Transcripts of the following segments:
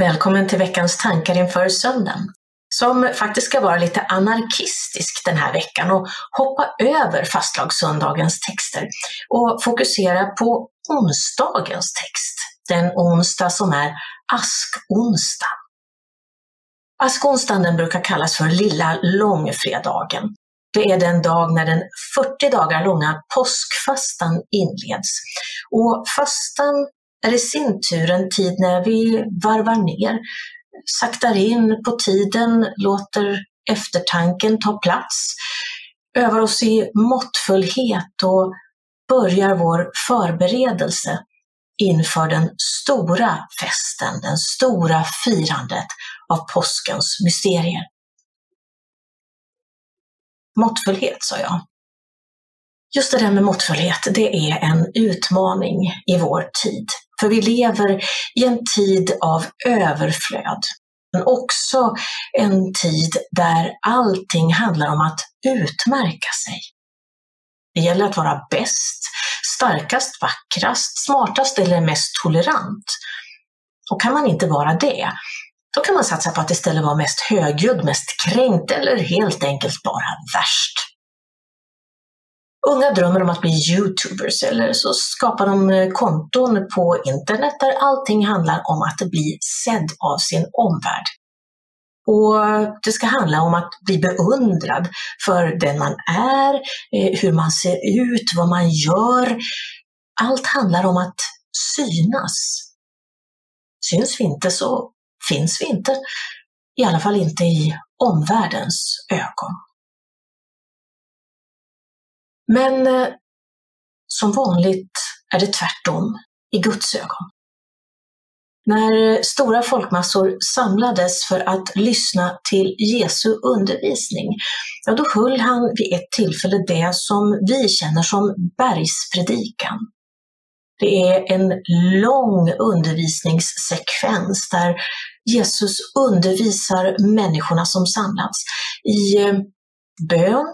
Välkommen till veckans tankar inför söndagen, som faktiskt ska vara lite anarkistisk den här veckan och hoppa över fastlagssöndagens texter och fokusera på onsdagens text, den onsdag som är askonsdag. Askonsdagen brukar kallas för lilla långfredagen. Det är den dag när den 40 dagar långa påskfastan inleds. Och fastan är i sin tur en tid när vi varvar ner, saktar in på tiden, låter eftertanken ta plats, övar oss i måttfullhet och börjar vår förberedelse inför den stora festen, den stora firandet av påskens mysterier. Måttfullhet, sa jag. Just det där med måttfullhet, det är en utmaning i vår tid. För vi lever i en tid av överflöd, men också en tid där allting handlar om att utmärka sig. Det gäller att vara bäst, starkast, vackrast, smartast eller mest tolerant. Och kan man inte vara det, då kan man satsa på att istället vara mest högljudd, mest kränkt eller helt enkelt bara värst. Unga drömmer om att bli YouTubers eller så skapar de eh, konton på internet där allting handlar om att bli sedd av sin omvärld. Och det ska handla om att bli beundrad för den man är, eh, hur man ser ut, vad man gör. Allt handlar om att synas. Syns vi inte så finns vi inte. I alla fall inte i omvärldens ögon. Men eh, som vanligt är det tvärtom i Guds ögon. När eh, stora folkmassor samlades för att lyssna till Jesu undervisning, ja, då höll han vid ett tillfälle det som vi känner som bergspredikan. Det är en lång undervisningssekvens där Jesus undervisar människorna som samlats i eh, bön,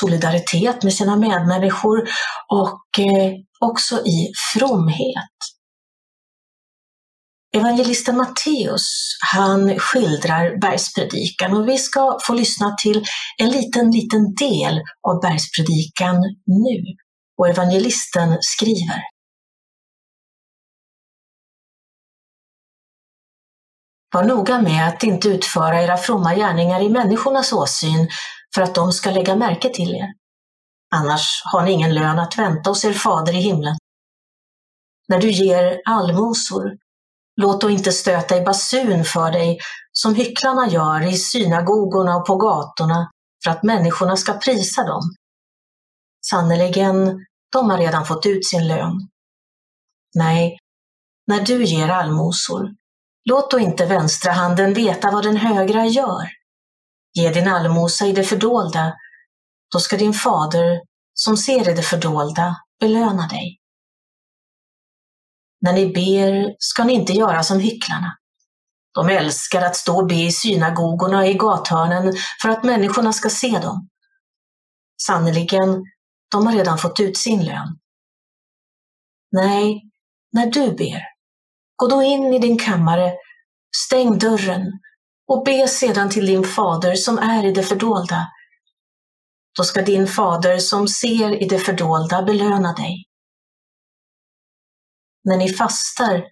solidaritet med sina medmänniskor och eh, också i fromhet. Evangelisten Matteus, han skildrar bergspredikan och vi ska få lyssna till en liten, liten del av bergspredikan nu. Och evangelisten skriver Var noga med att inte utföra era fromma gärningar i människornas åsyn för att de ska lägga märke till er. Annars har ni ingen lön att vänta hos er fader i himlen. När du ger allmosor, låt då inte stöta i basun för dig som hycklarna gör i synagogorna och på gatorna för att människorna ska prisa dem. Sannerligen, de har redan fått ut sin lön. Nej, när du ger allmosor, låt då inte vänstra handen veta vad den högra gör Ge din allmosa i det fördolda, då ska din fader som ser i det fördolda belöna dig. När ni ber ska ni inte göra som hycklarna. De älskar att stå och be i synagogorna och i gathörnen för att människorna ska se dem. Sannerligen, de har redan fått ut sin lön. Nej, när du ber, gå då in i din kammare, stäng dörren och be sedan till din fader som är i det fördolda. Då ska din fader som ser i det fördolda belöna dig. När ni fastar,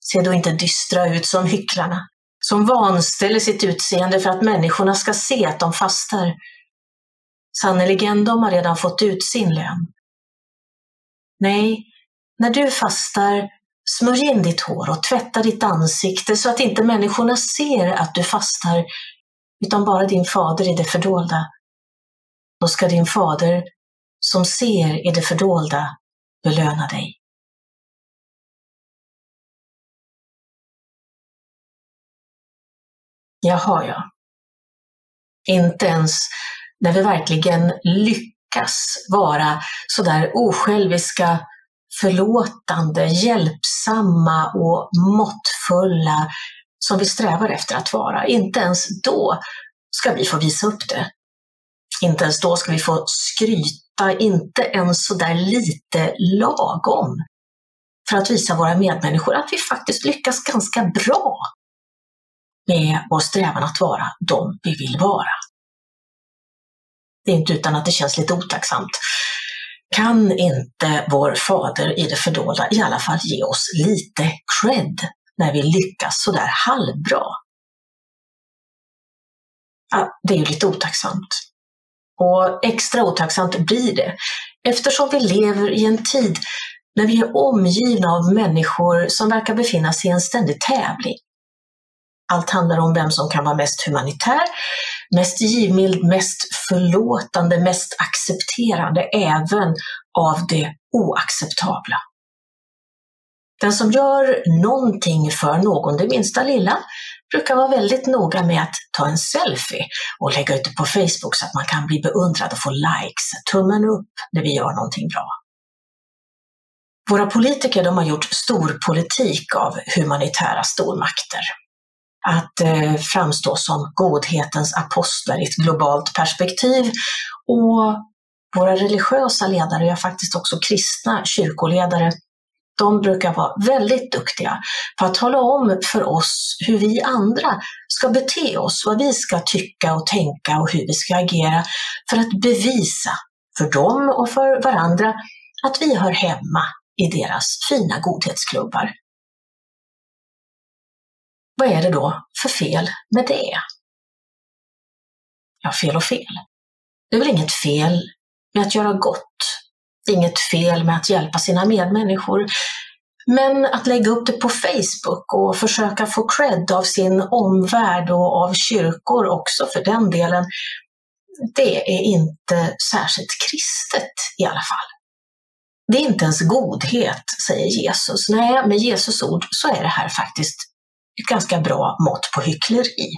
se då inte dystra ut som hycklarna, som vanställer sitt utseende för att människorna ska se att de fastar. Sannerligen, de har redan fått ut sin lön. Nej, när du fastar, Smörj in ditt hår och tvätta ditt ansikte så att inte människorna ser att du fastar, utan bara din fader i det fördolda. Då ska din fader, som ser i det fördolda, belöna dig. Jaha, ja. Inte ens när vi verkligen lyckas vara sådär osjälviska förlåtande, hjälpsamma och måttfulla som vi strävar efter att vara. Inte ens då ska vi få visa upp det. Inte ens då ska vi få skryta, inte ens så där lite lagom. för att visa våra medmänniskor att vi faktiskt lyckas ganska bra med vår strävan att vara de vi vill vara. Det är inte utan att det känns lite otacksamt. Kan inte vår Fader i det fördolda i alla fall ge oss lite cred när vi lyckas sådär halvbra? Ja, det är ju lite otacksamt. Och extra otacksamt blir det eftersom vi lever i en tid när vi är omgivna av människor som verkar befinna sig i en ständig tävling. Allt handlar om vem som kan vara mest humanitär, mest givmild, mest förlåtande, mest accepterande även av det oacceptabla. Den som gör någonting för någon, det minsta lilla, brukar vara väldigt noga med att ta en selfie och lägga ut det på Facebook så att man kan bli beundrad och få likes, tummen upp när vi gör någonting bra. Våra politiker de har gjort stor politik av humanitära stormakter. Att eh, framstå som godhetens apostlar i ett globalt perspektiv och våra religiösa ledare, ja faktiskt också kristna kyrkoledare, de brukar vara väldigt duktiga på att tala om för oss hur vi andra ska bete oss, vad vi ska tycka och tänka och hur vi ska agera för att bevisa för dem och för varandra att vi hör hemma i deras fina godhetsklubbar. Vad är det då för fel med det? Ja, fel och fel. Det är väl inget fel med att göra gott. Inget fel med att hjälpa sina medmänniskor. Men att lägga upp det på Facebook och försöka få cred av sin omvärld och av kyrkor också för den delen, det är inte särskilt kristet i alla fall. Det är inte ens godhet, säger Jesus. Nej, med Jesus ord så är det här faktiskt ett ganska bra mått på hyckleri.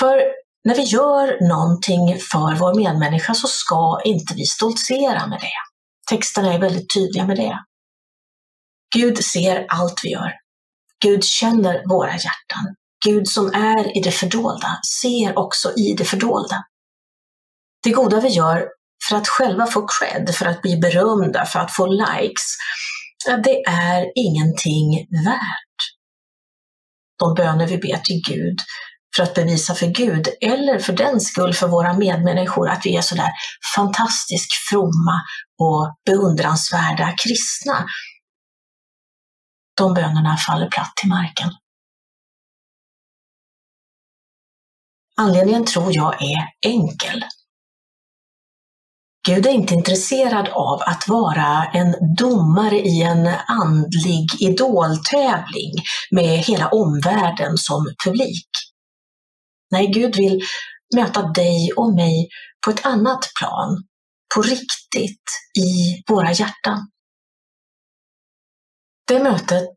För när vi gör någonting för vår medmänniska så ska inte vi stoltsera med det. Texterna är väldigt tydliga med det. Gud ser allt vi gör. Gud känner våra hjärtan. Gud som är i det fördolda ser också i det fördolda. Det goda vi gör för att själva få cred, för att bli berömda, för att få likes, det är ingenting värt. De böner vi ber till Gud för att bevisa för Gud eller för den skull för våra medmänniskor att vi är sådär fantastiskt fromma och beundransvärda kristna. De bönerna faller platt till marken. Anledningen tror jag är enkel. Gud är inte intresserad av att vara en domare i en andlig idoltävling med hela omvärlden som publik. Nej, Gud vill möta dig och mig på ett annat plan, på riktigt, i våra hjärtan. Det mötet,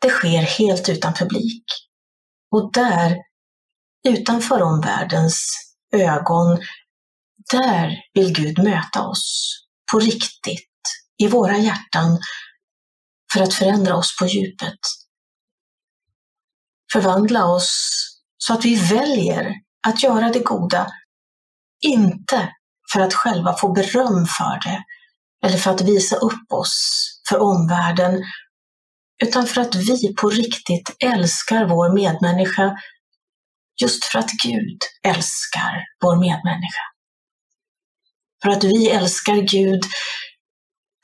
det sker helt utan publik. Och där, utanför omvärldens ögon, där vill Gud möta oss på riktigt, i våra hjärtan, för att förändra oss på djupet. Förvandla oss så att vi väljer att göra det goda, inte för att själva få beröm för det eller för att visa upp oss för omvärlden, utan för att vi på riktigt älskar vår medmänniska just för att Gud älskar vår medmänniska. För att vi älskar Gud,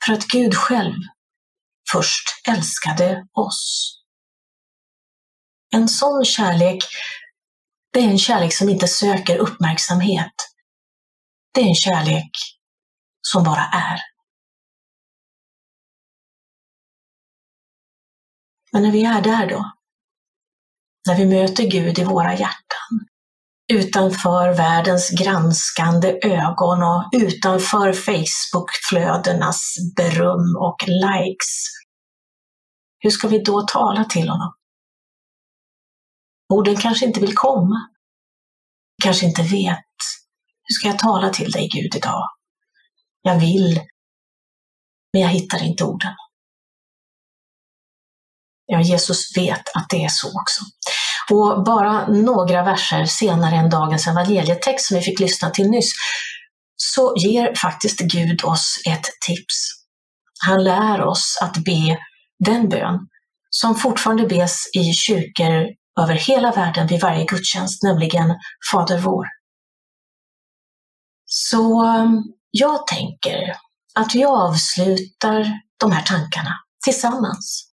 för att Gud själv först älskade oss. En sån kärlek, det är en kärlek som inte söker uppmärksamhet. Det är en kärlek som bara är. Men när vi är där då, när vi möter Gud i våra hjärtan, utanför världens granskande ögon och utanför Facebookflödenas beröm och likes. Hur ska vi då tala till honom? Orden kanske inte vill komma. Kanske inte vet. Hur ska jag tala till dig Gud idag? Jag vill, men jag hittar inte orden. Ja, Jesus vet att det är så också. Och bara några verser senare än dagens evangelietext som vi fick lyssna till nyss, så ger faktiskt Gud oss ett tips. Han lär oss att be den bön som fortfarande bes i kyrkor över hela världen vid varje gudstjänst, nämligen Fader vår. Så um, jag tänker att vi avslutar de här tankarna tillsammans.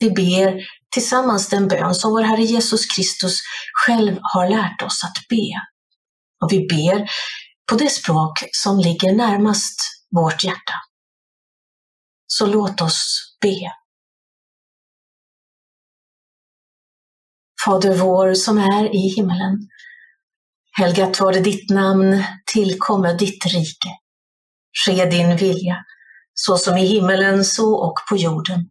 Vi ber tillsammans den bön som vår Herre Jesus Kristus själv har lärt oss att be. Och vi ber på det språk som ligger närmast vårt hjärta. Så låt oss be. Fader vår som är i himmelen. Helgat var det ditt namn, tillkomme ditt rike. Ske din vilja, så som i himmelen så och på jorden.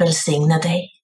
välsigne dig.